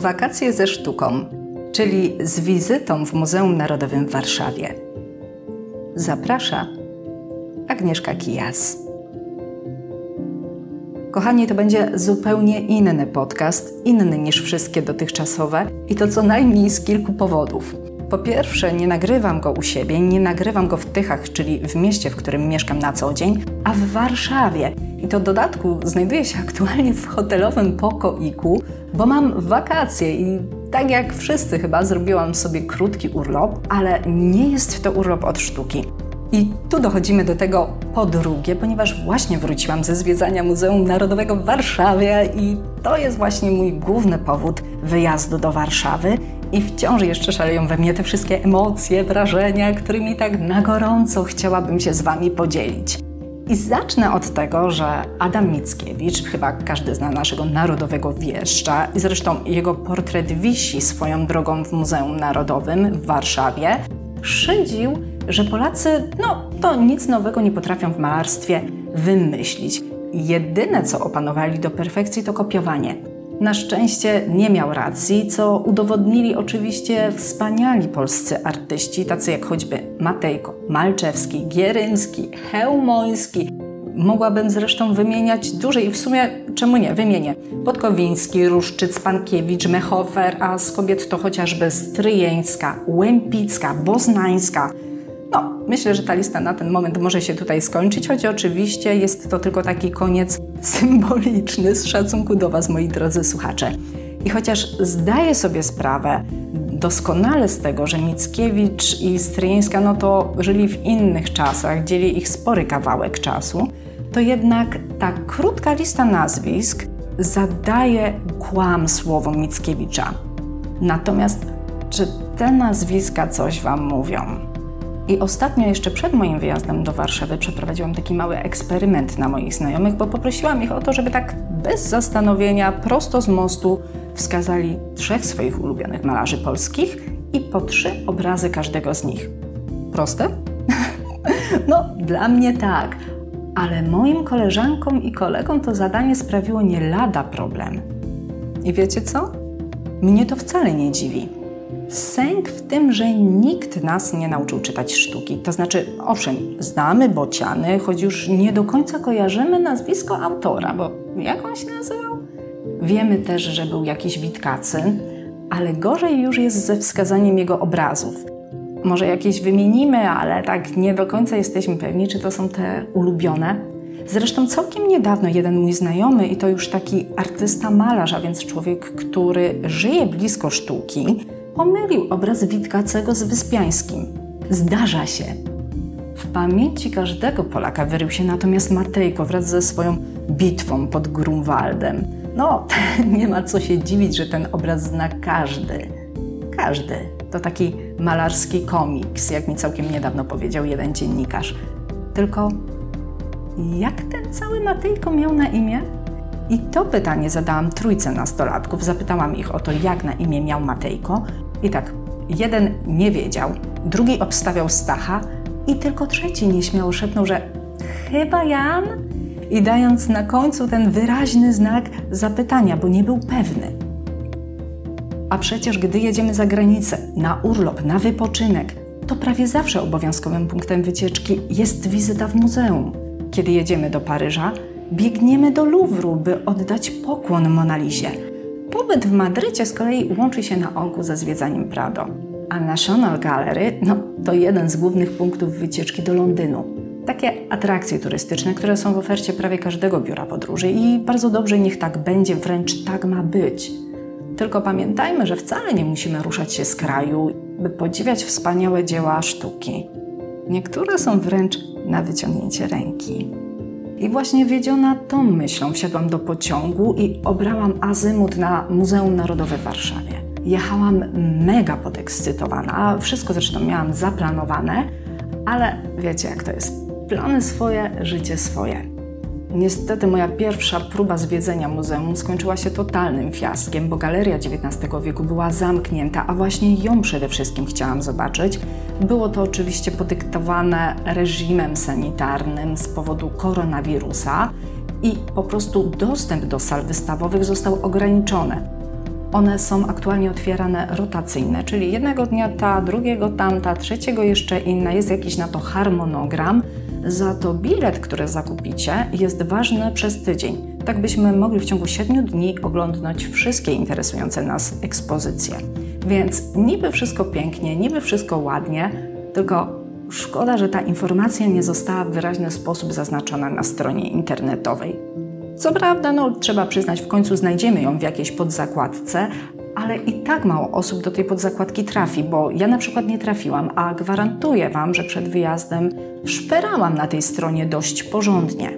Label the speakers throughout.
Speaker 1: Wakacje ze sztuką, czyli z wizytą w Muzeum Narodowym w Warszawie. Zaprasza Agnieszka Kijas. Kochani, to będzie zupełnie inny podcast, inny niż wszystkie dotychczasowe i to co najmniej z kilku powodów. Po pierwsze, nie nagrywam go u siebie, nie nagrywam go w Tychach, czyli w mieście, w którym mieszkam na co dzień, a w Warszawie. I to w dodatku znajduję się aktualnie w hotelowym pokoiku, bo mam wakacje i tak jak wszyscy chyba zrobiłam sobie krótki urlop, ale nie jest to urlop od sztuki. I tu dochodzimy do tego po drugie, ponieważ właśnie wróciłam ze zwiedzania Muzeum Narodowego w Warszawie i to jest właśnie mój główny powód wyjazdu do Warszawy. I wciąż jeszcze szaleją we mnie te wszystkie emocje, wrażenia, którymi tak na gorąco chciałabym się z Wami podzielić. I zacznę od tego, że Adam Mickiewicz, chyba każdy zna naszego narodowego wieszcza, i zresztą jego portret wisi swoją drogą w Muzeum Narodowym w Warszawie, szydził, że Polacy, no to nic nowego nie potrafią w malarstwie wymyślić. Jedyne, co opanowali do perfekcji, to kopiowanie. Na szczęście nie miał racji, co udowodnili oczywiście wspaniali polscy artyści, tacy jak choćby Matejko, Malczewski, Gieryński, Hełmoński. Mogłabym zresztą wymieniać dłużej i w sumie czemu nie, wymienię. Podkowiński, Ruszczyc, Pankiewicz, Mechofer, a z kobiet to chociażby Stryjeńska, Łępicka, Boznańska. Myślę, że ta lista na ten moment może się tutaj skończyć, choć oczywiście jest to tylko taki koniec symboliczny z szacunku do Was, moi drodzy słuchacze. I chociaż zdaję sobie sprawę doskonale z tego, że Mickiewicz i Stryjeńska no to żyli w innych czasach, dzieli ich spory kawałek czasu, to jednak ta krótka lista nazwisk zadaje kłam słowom Mickiewicza. Natomiast czy te nazwiska coś Wam mówią? I ostatnio, jeszcze przed moim wyjazdem do Warszawy, przeprowadziłam taki mały eksperyment na moich znajomych, bo poprosiłam ich o to, żeby tak bez zastanowienia, prosto z mostu, wskazali trzech swoich ulubionych malarzy polskich i po trzy obrazy każdego z nich. Proste? no, dla mnie tak, ale moim koleżankom i kolegom to zadanie sprawiło nie lada problem. I wiecie co? Mnie to wcale nie dziwi. Sęk w tym, że nikt nas nie nauczył czytać sztuki. To znaczy, owszem, znamy bociany, choć już nie do końca kojarzymy nazwisko autora, bo jak on się nazywał? Wiemy też, że był jakiś Witkacy, ale gorzej już jest ze wskazaniem jego obrazów. Może jakieś wymienimy, ale tak nie do końca jesteśmy pewni, czy to są te ulubione. Zresztą całkiem niedawno jeden mój znajomy, i to już taki artysta malarz, a więc człowiek, który żyje blisko sztuki, pomylił obraz Witkacego z Wyspiańskim. Zdarza się. W pamięci każdego Polaka wyrył się natomiast Matejko wraz ze swoją bitwą pod Grunwaldem. No, nie ma co się dziwić, że ten obraz zna każdy. Każdy. To taki malarski komiks, jak mi całkiem niedawno powiedział jeden dziennikarz. Tylko jak ten cały Matejko miał na imię? I to pytanie zadałam trójce nastolatków. Zapytałam ich o to, jak na imię miał Matejko. I tak, jeden nie wiedział, drugi obstawiał Stacha i tylko trzeci nieśmiało szepnął, że chyba Jan? I dając na końcu ten wyraźny znak zapytania, bo nie był pewny. A przecież gdy jedziemy za granicę, na urlop, na wypoczynek, to prawie zawsze obowiązkowym punktem wycieczki jest wizyta w muzeum. Kiedy jedziemy do Paryża, biegniemy do Louvru, by oddać pokłon Monalizie. Pobyt w Madrycie z kolei łączy się na ogół ze zwiedzaniem Prado. A National Gallery no, to jeden z głównych punktów wycieczki do Londynu. Takie atrakcje turystyczne, które są w ofercie prawie każdego biura podróży i bardzo dobrze niech tak będzie, wręcz tak ma być. Tylko pamiętajmy, że wcale nie musimy ruszać się z kraju, by podziwiać wspaniałe dzieła sztuki. Niektóre są wręcz na wyciągnięcie ręki. I właśnie wiedziona tą myślą wsiadłam do pociągu i obrałam azymut na Muzeum Narodowe w Warszawie. Jechałam mega podekscytowana, wszystko zresztą miałam zaplanowane, ale wiecie jak to jest. Plany swoje, życie swoje. Niestety moja pierwsza próba zwiedzenia muzeum skończyła się totalnym fiaskiem, bo galeria XIX wieku była zamknięta, a właśnie ją przede wszystkim chciałam zobaczyć. Było to oczywiście podyktowane reżimem sanitarnym z powodu koronawirusa i po prostu dostęp do sal wystawowych został ograniczony. One są aktualnie otwierane rotacyjne, czyli jednego dnia ta, drugiego tamta, trzeciego jeszcze inna. Jest jakiś na to harmonogram. Za to bilet, który zakupicie, jest ważny przez tydzień. Tak byśmy mogli w ciągu 7 dni oglądnąć wszystkie interesujące nas ekspozycje. Więc niby wszystko pięknie, niby wszystko ładnie, tylko szkoda, że ta informacja nie została w wyraźny sposób zaznaczona na stronie internetowej. Co prawda, no trzeba przyznać, w końcu znajdziemy ją w jakiejś podzakładce, ale i tak mało osób do tej podzakładki trafi, bo ja na przykład nie trafiłam, a gwarantuję Wam, że przed wyjazdem szperałam na tej stronie dość porządnie.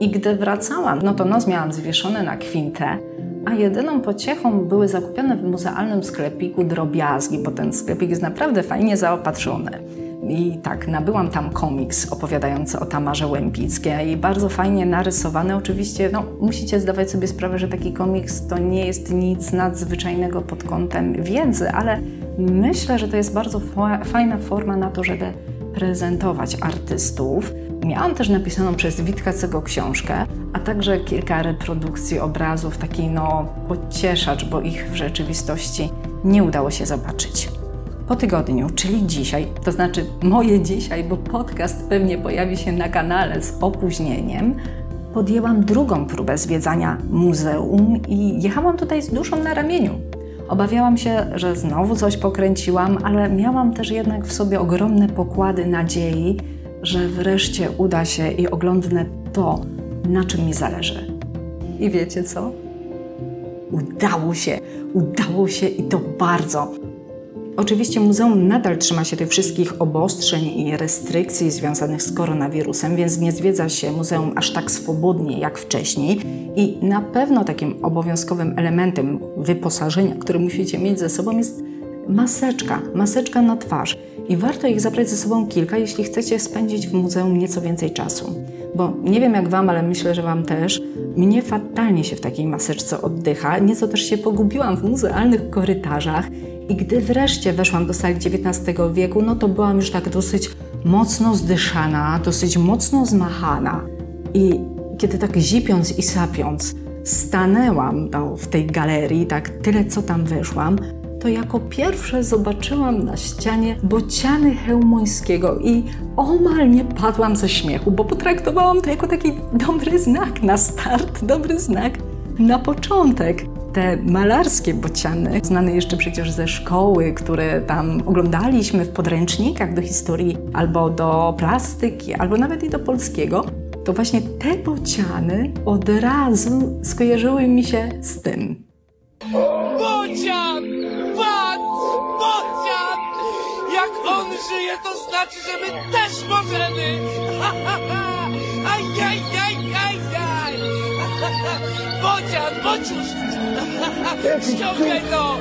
Speaker 1: I gdy wracałam, no to nos miałam zwieszony na kwintę, a jedyną pociechą były zakupione w muzealnym sklepiku drobiazgi, bo ten sklepik jest naprawdę fajnie zaopatrzony. I tak, nabyłam tam komiks opowiadający o Tamarze Łępickiej i bardzo fajnie narysowany. Oczywiście, no, musicie zdawać sobie sprawę, że taki komiks to nie jest nic nadzwyczajnego pod kątem wiedzy, ale myślę, że to jest bardzo fajna forma na to, żeby prezentować artystów. Miałam też napisaną przez Witkacego książkę, a także kilka reprodukcji obrazów, taki no pocieszacz, bo ich w rzeczywistości nie udało się zobaczyć. Po tygodniu, czyli dzisiaj, to znaczy moje dzisiaj, bo podcast pewnie pojawi się na kanale z opóźnieniem, podjęłam drugą próbę zwiedzania muzeum i jechałam tutaj z duszą na ramieniu. Obawiałam się, że znowu coś pokręciłam, ale miałam też jednak w sobie ogromne pokłady nadziei, że wreszcie uda się i oglądnę to, na czym mi zależy. I wiecie co? Udało się, udało się i to bardzo. Oczywiście muzeum nadal trzyma się tych wszystkich obostrzeń i restrykcji związanych z koronawirusem, więc nie zwiedza się muzeum aż tak swobodnie jak wcześniej. I na pewno takim obowiązkowym elementem wyposażenia, który musicie mieć ze sobą, jest maseczka, maseczka na twarz. I warto ich zabrać ze sobą kilka, jeśli chcecie spędzić w muzeum nieco więcej czasu. Bo nie wiem jak Wam, ale myślę, że Wam też. Mnie fatalnie się w takiej maseczce oddycha. Nieco też się pogubiłam w muzealnych korytarzach i gdy wreszcie weszłam do sali XIX wieku, no to byłam już tak dosyć mocno zdyszana, dosyć mocno zmachana. I kiedy tak zipiąc i sapiąc stanęłam no, w tej galerii, tak tyle co tam weszłam, to jako pierwsze zobaczyłam na ścianie bociany Hełmońskiego i omal nie padłam ze śmiechu, bo potraktowałam to jako taki dobry znak na start, dobry znak na początek te malarskie bociany, znane jeszcze przecież ze szkoły, które tam oglądaliśmy w podręcznikach do historii albo do plastyki, albo nawet i do polskiego, to właśnie te bociany od razu skojarzyły mi się z tym.
Speaker 2: Bocian! Patrz! Bocian! Jak on żyje, to znaczy, że my też możemy! Ha, ha, ha! Ajajaj! Bocian, bociusz! Ściągaj to!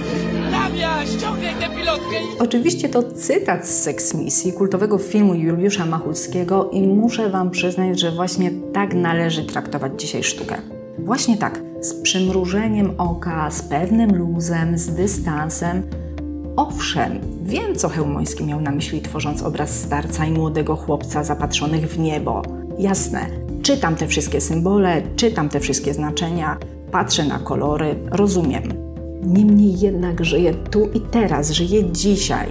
Speaker 2: Lamia, ściągaj tę pilotkę!
Speaker 1: Oczywiście to cytat z Sex Misji, kultowego filmu Juliusza Machulskiego i muszę Wam przyznać, że właśnie tak należy traktować dzisiaj sztukę. Właśnie tak, z przymrużeniem oka, z pewnym luzem, z dystansem. Owszem, wiem, co Hełmoński miał na myśli, tworząc obraz starca i młodego chłopca zapatrzonych w niebo. Jasne, Czytam te wszystkie symbole, czytam te wszystkie znaczenia, patrzę na kolory, rozumiem. Niemniej jednak żyję tu i teraz, żyję dzisiaj,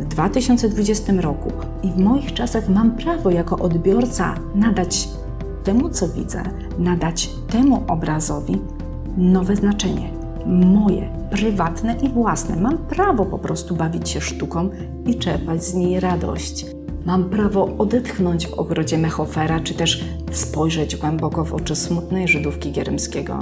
Speaker 1: w 2020 roku i w moich czasach mam prawo jako odbiorca nadać temu, co widzę, nadać temu obrazowi nowe znaczenie. Moje, prywatne i własne. Mam prawo po prostu bawić się sztuką i czerpać z niej radość. Mam prawo odetchnąć w ogrodzie Mechofera, czy też spojrzeć głęboko w oczy smutnej Żydówki Gierymskiego.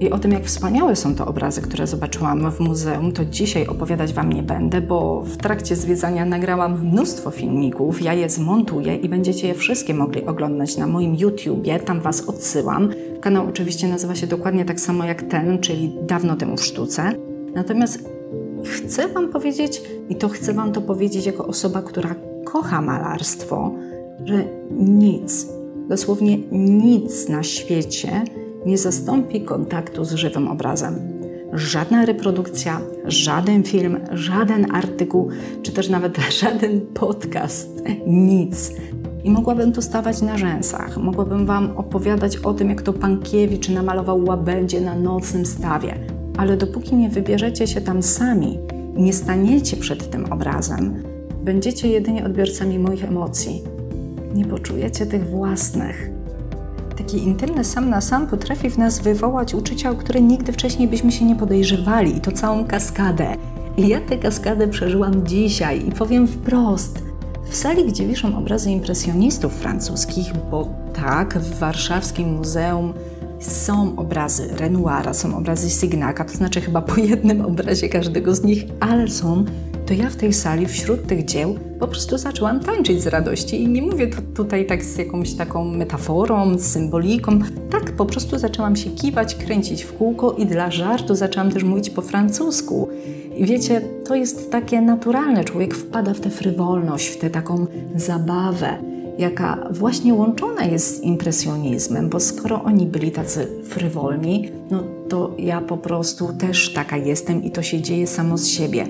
Speaker 1: I o tym, jak wspaniałe są to obrazy, które zobaczyłam w muzeum, to dzisiaj opowiadać Wam nie będę, bo w trakcie zwiedzania nagrałam mnóstwo filmików, ja je zmontuję i będziecie je wszystkie mogli oglądać na moim YouTubie, tam Was odsyłam. Kanał oczywiście nazywa się dokładnie tak samo jak ten, czyli dawno temu w sztuce. Natomiast chcę Wam powiedzieć, i to chcę Wam to powiedzieć jako osoba, która kocha malarstwo, że nic, dosłownie nic na świecie nie zastąpi kontaktu z żywym obrazem. Żadna reprodukcja, żaden film, żaden artykuł, czy też nawet żaden podcast, nic. I mogłabym tu stawać na rzęsach, mogłabym Wam opowiadać o tym, jak to Pankiewicz namalował łabędzie na nocnym stawie. ale dopóki nie wybierzecie się tam sami nie staniecie przed tym obrazem, będziecie jedynie odbiorcami moich emocji. Nie poczujecie tych własnych. Taki intymny sam na sam potrafi w nas wywołać uczucia, o które nigdy wcześniej byśmy się nie podejrzewali, i to całą kaskadę. I ja tę kaskadę przeżyłam dzisiaj i powiem wprost. W sali, gdzie wiszą obrazy impresjonistów francuskich, bo tak, w warszawskim muzeum są obrazy Renoira, są obrazy Signaka, to znaczy chyba po jednym obrazie każdego z nich, ale są, to ja w tej sali wśród tych dzieł po prostu zaczęłam tańczyć z radości i nie mówię to tutaj tak z jakąś taką metaforą, z symboliką. Tak, po prostu zaczęłam się kiwać, kręcić w kółko i dla żartu zaczęłam też mówić po francusku. I wiecie, to jest takie naturalne. Człowiek wpada w tę frywolność, w tę taką zabawę, jaka właśnie łączona jest z impresjonizmem, bo skoro oni byli tacy frywolni, no to ja po prostu też taka jestem i to się dzieje samo z siebie.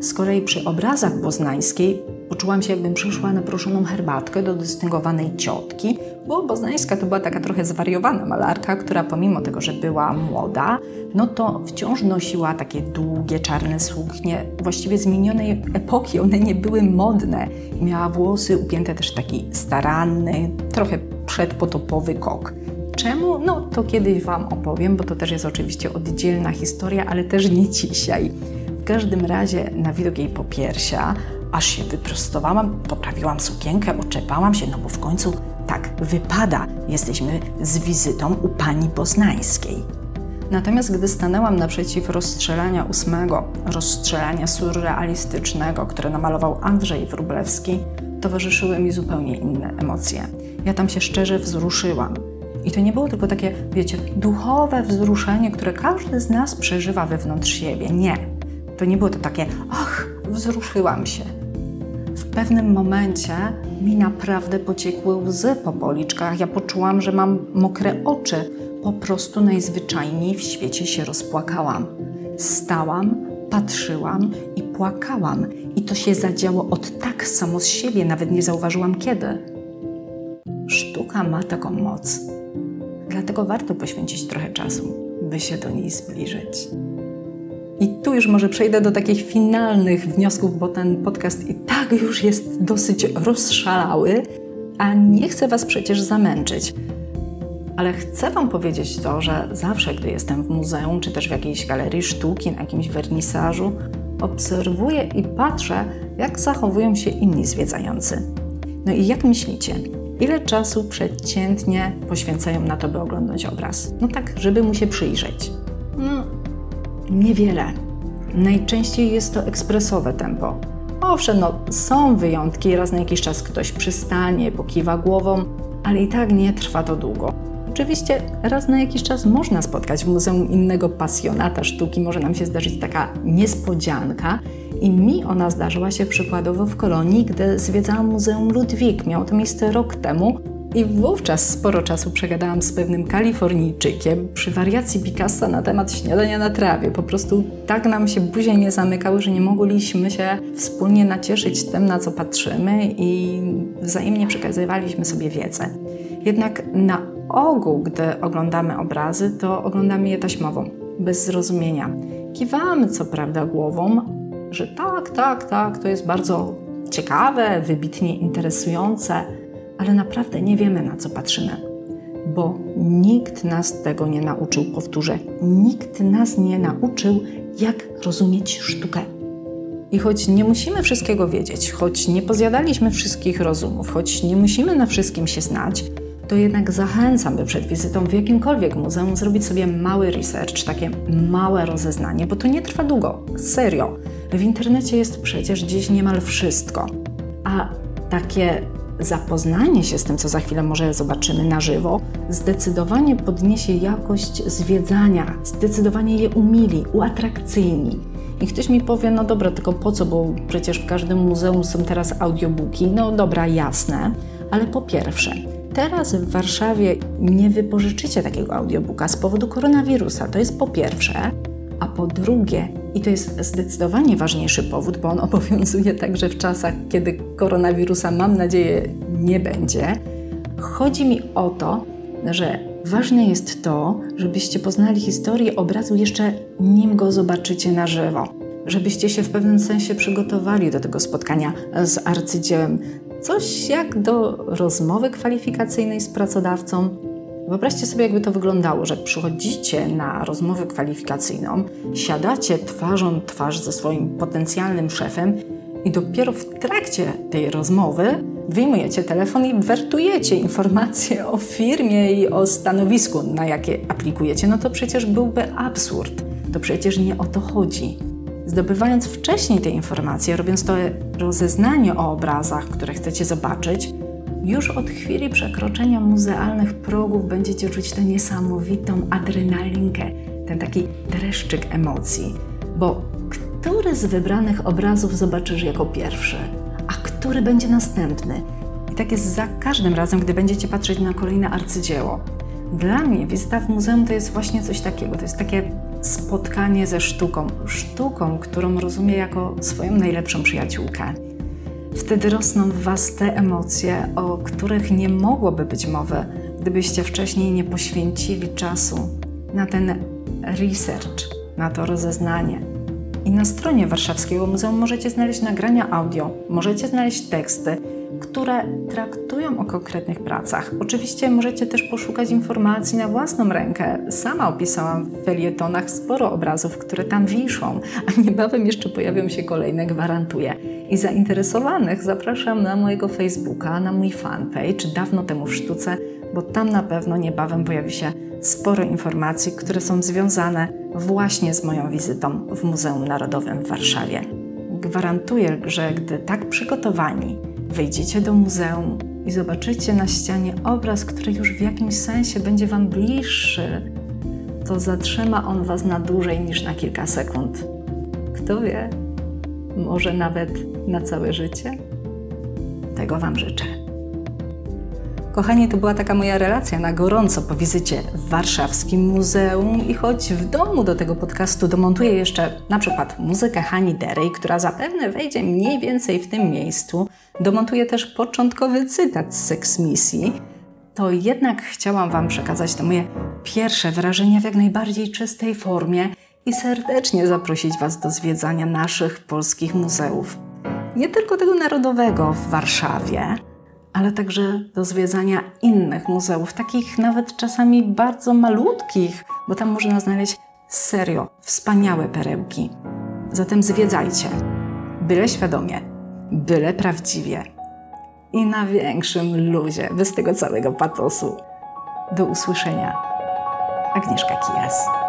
Speaker 1: Z kolei przy obrazach boznańskiej poczułam się, jakbym przyszła na proszoną herbatkę do dystyngowanej ciotki, bo Boznańska to była taka trochę zwariowana malarka, która pomimo tego, że była młoda, no to wciąż nosiła takie długie, czarne suknie. Właściwie z minionej epoki one nie były modne. Miała włosy upięte też taki staranny, trochę przedpotopowy kok. Czemu? No to kiedyś Wam opowiem, bo to też jest oczywiście oddzielna historia, ale też nie dzisiaj. W każdym razie na widok jej popiersia aż się wyprostowałam, poprawiłam sukienkę, oczepałam się, no bo w końcu tak wypada, jesteśmy z wizytą u pani Poznańskiej. Natomiast gdy stanęłam naprzeciw rozstrzelania ósmego, rozstrzelania surrealistycznego, które namalował Andrzej Wróblewski, towarzyszyły mi zupełnie inne emocje. Ja tam się szczerze wzruszyłam. I to nie było tylko takie, wiecie, duchowe wzruszenie, które każdy z nas przeżywa wewnątrz siebie. Nie. To nie było to takie, ach, wzruszyłam się. Pewnym momencie mi naprawdę pociekły łzy po policzkach. Ja poczułam, że mam mokre oczy. Po prostu najzwyczajniej w świecie się rozpłakałam. Stałam, patrzyłam i płakałam. I to się zadziało od tak samo z siebie, nawet nie zauważyłam kiedy. Sztuka ma taką moc. Dlatego warto poświęcić trochę czasu, by się do niej zbliżyć. I tu już może przejdę do takich finalnych wniosków, bo ten podcast i tak już jest dosyć rozszalały, a nie chcę Was przecież zamęczyć. Ale chcę Wam powiedzieć to, że zawsze, gdy jestem w muzeum, czy też w jakiejś galerii sztuki, na jakimś wernisażu, obserwuję i patrzę, jak zachowują się inni zwiedzający. No i jak myślicie, ile czasu przeciętnie poświęcają na to, by oglądać obraz? No tak, żeby mu się przyjrzeć. Niewiele. Najczęściej jest to ekspresowe tempo. Owszem, no, są wyjątki, raz na jakiś czas ktoś przystanie, pokiwa głową, ale i tak nie trwa to długo. Oczywiście raz na jakiś czas można spotkać w muzeum innego pasjonata sztuki, może nam się zdarzyć taka niespodzianka. I mi ona zdarzyła się przykładowo w Kolonii, gdy zwiedzałam Muzeum Ludwik. Miało to miejsce rok temu i wówczas sporo czasu przegadałam z pewnym Kalifornijczykiem przy wariacji Picassa na temat śniadania na trawie. Po prostu tak nam się buzie nie zamykały, że nie mogliśmy się wspólnie nacieszyć tym, na co patrzymy i wzajemnie przekazywaliśmy sobie wiedzę. Jednak na ogół, gdy oglądamy obrazy, to oglądamy je taśmowo, bez zrozumienia. Kiwamy co prawda głową, że tak, tak, tak, to jest bardzo ciekawe, wybitnie interesujące, ale naprawdę nie wiemy, na co patrzymy, bo nikt nas tego nie nauczył. Powtórzę, nikt nas nie nauczył, jak rozumieć sztukę. I choć nie musimy wszystkiego wiedzieć, choć nie pozjadaliśmy wszystkich rozumów, choć nie musimy na wszystkim się znać, to jednak zachęcam, by przed wizytą w jakimkolwiek muzeum zrobić sobie mały research, takie małe rozeznanie, bo to nie trwa długo. Serio. W internecie jest przecież dziś niemal wszystko. A takie zapoznanie się z tym, co za chwilę może zobaczymy na żywo, zdecydowanie podniesie jakość zwiedzania, zdecydowanie je umili, uatrakcyjni. I ktoś mi powie, no dobra, tylko po co, bo przecież w każdym muzeum są teraz audiobooki. No dobra, jasne, ale po pierwsze, teraz w Warszawie nie wypożyczycie takiego audiobooka z powodu koronawirusa. To jest po pierwsze. A po drugie, i to jest zdecydowanie ważniejszy powód, bo on obowiązuje także w czasach, kiedy koronawirusa, mam nadzieję, nie będzie, chodzi mi o to, że ważne jest to, żebyście poznali historię obrazu jeszcze nim go zobaczycie na żywo, żebyście się w pewnym sensie przygotowali do tego spotkania z arcydziełem. Coś jak do rozmowy kwalifikacyjnej z pracodawcą. Wyobraźcie sobie, jakby to wyglądało, że przychodzicie na rozmowę kwalifikacyjną, siadacie twarzą twarz ze swoim potencjalnym szefem i dopiero w trakcie tej rozmowy wyjmujecie telefon i wertujecie informacje o firmie i o stanowisku, na jakie aplikujecie, no to przecież byłby absurd. To przecież nie o to chodzi. Zdobywając wcześniej te informacje, robiąc to rozeznanie o obrazach, które chcecie zobaczyć, już od chwili przekroczenia muzealnych progów będziecie czuć tę niesamowitą adrenalinkę, ten taki dreszczyk emocji, bo który z wybranych obrazów zobaczysz jako pierwszy, a który będzie następny. I tak jest za każdym razem, gdy będziecie patrzeć na kolejne arcydzieło. Dla mnie wizyta w muzeum to jest właśnie coś takiego. To jest takie spotkanie ze sztuką. Sztuką, którą rozumiem jako swoją najlepszą przyjaciółkę. Wtedy rosną w Was te emocje, o których nie mogłoby być mowy, gdybyście wcześniej nie poświęcili czasu na ten research, na to rozeznanie, i na stronie Warszawskiego Muzeum możecie znaleźć nagrania audio, możecie znaleźć teksty, które traktują o konkretnych pracach. Oczywiście możecie też poszukać informacji na własną rękę. Sama opisałam w felietonach sporo obrazów, które tam wiszą, a niebawem jeszcze pojawią się kolejne, gwarantuję. I zainteresowanych zapraszam na mojego Facebooka, na mój fanpage Dawno temu w sztuce, bo tam na pewno niebawem pojawi się sporo informacji, które są związane właśnie z moją wizytą w Muzeum Narodowym w Warszawie. Gwarantuję, że gdy tak przygotowani wejdziecie do muzeum i zobaczycie na ścianie obraz, który już w jakimś sensie będzie Wam bliższy, to zatrzyma on Was na dłużej niż na kilka sekund. Kto wie, może nawet na całe życie? Tego Wam życzę. Kochani, to była taka moja relacja na gorąco po wizycie w Warszawskim Muzeum i choć w domu do tego podcastu domontuję jeszcze na przykład muzykę Hani Derej, która zapewne wejdzie mniej więcej w tym miejscu, domontuję też początkowy cytat z Sex Misji, to jednak chciałam Wam przekazać te moje pierwsze wrażenia w jak najbardziej czystej formie i serdecznie zaprosić Was do zwiedzania naszych polskich muzeów. Nie tylko tego narodowego w Warszawie, ale także do zwiedzania innych muzeów, takich nawet czasami bardzo malutkich, bo tam można znaleźć serio wspaniałe perełki. Zatem zwiedzajcie, byle świadomie, byle prawdziwie i na większym luzie, bez tego całego patosu. Do usłyszenia. Agnieszka Kijas.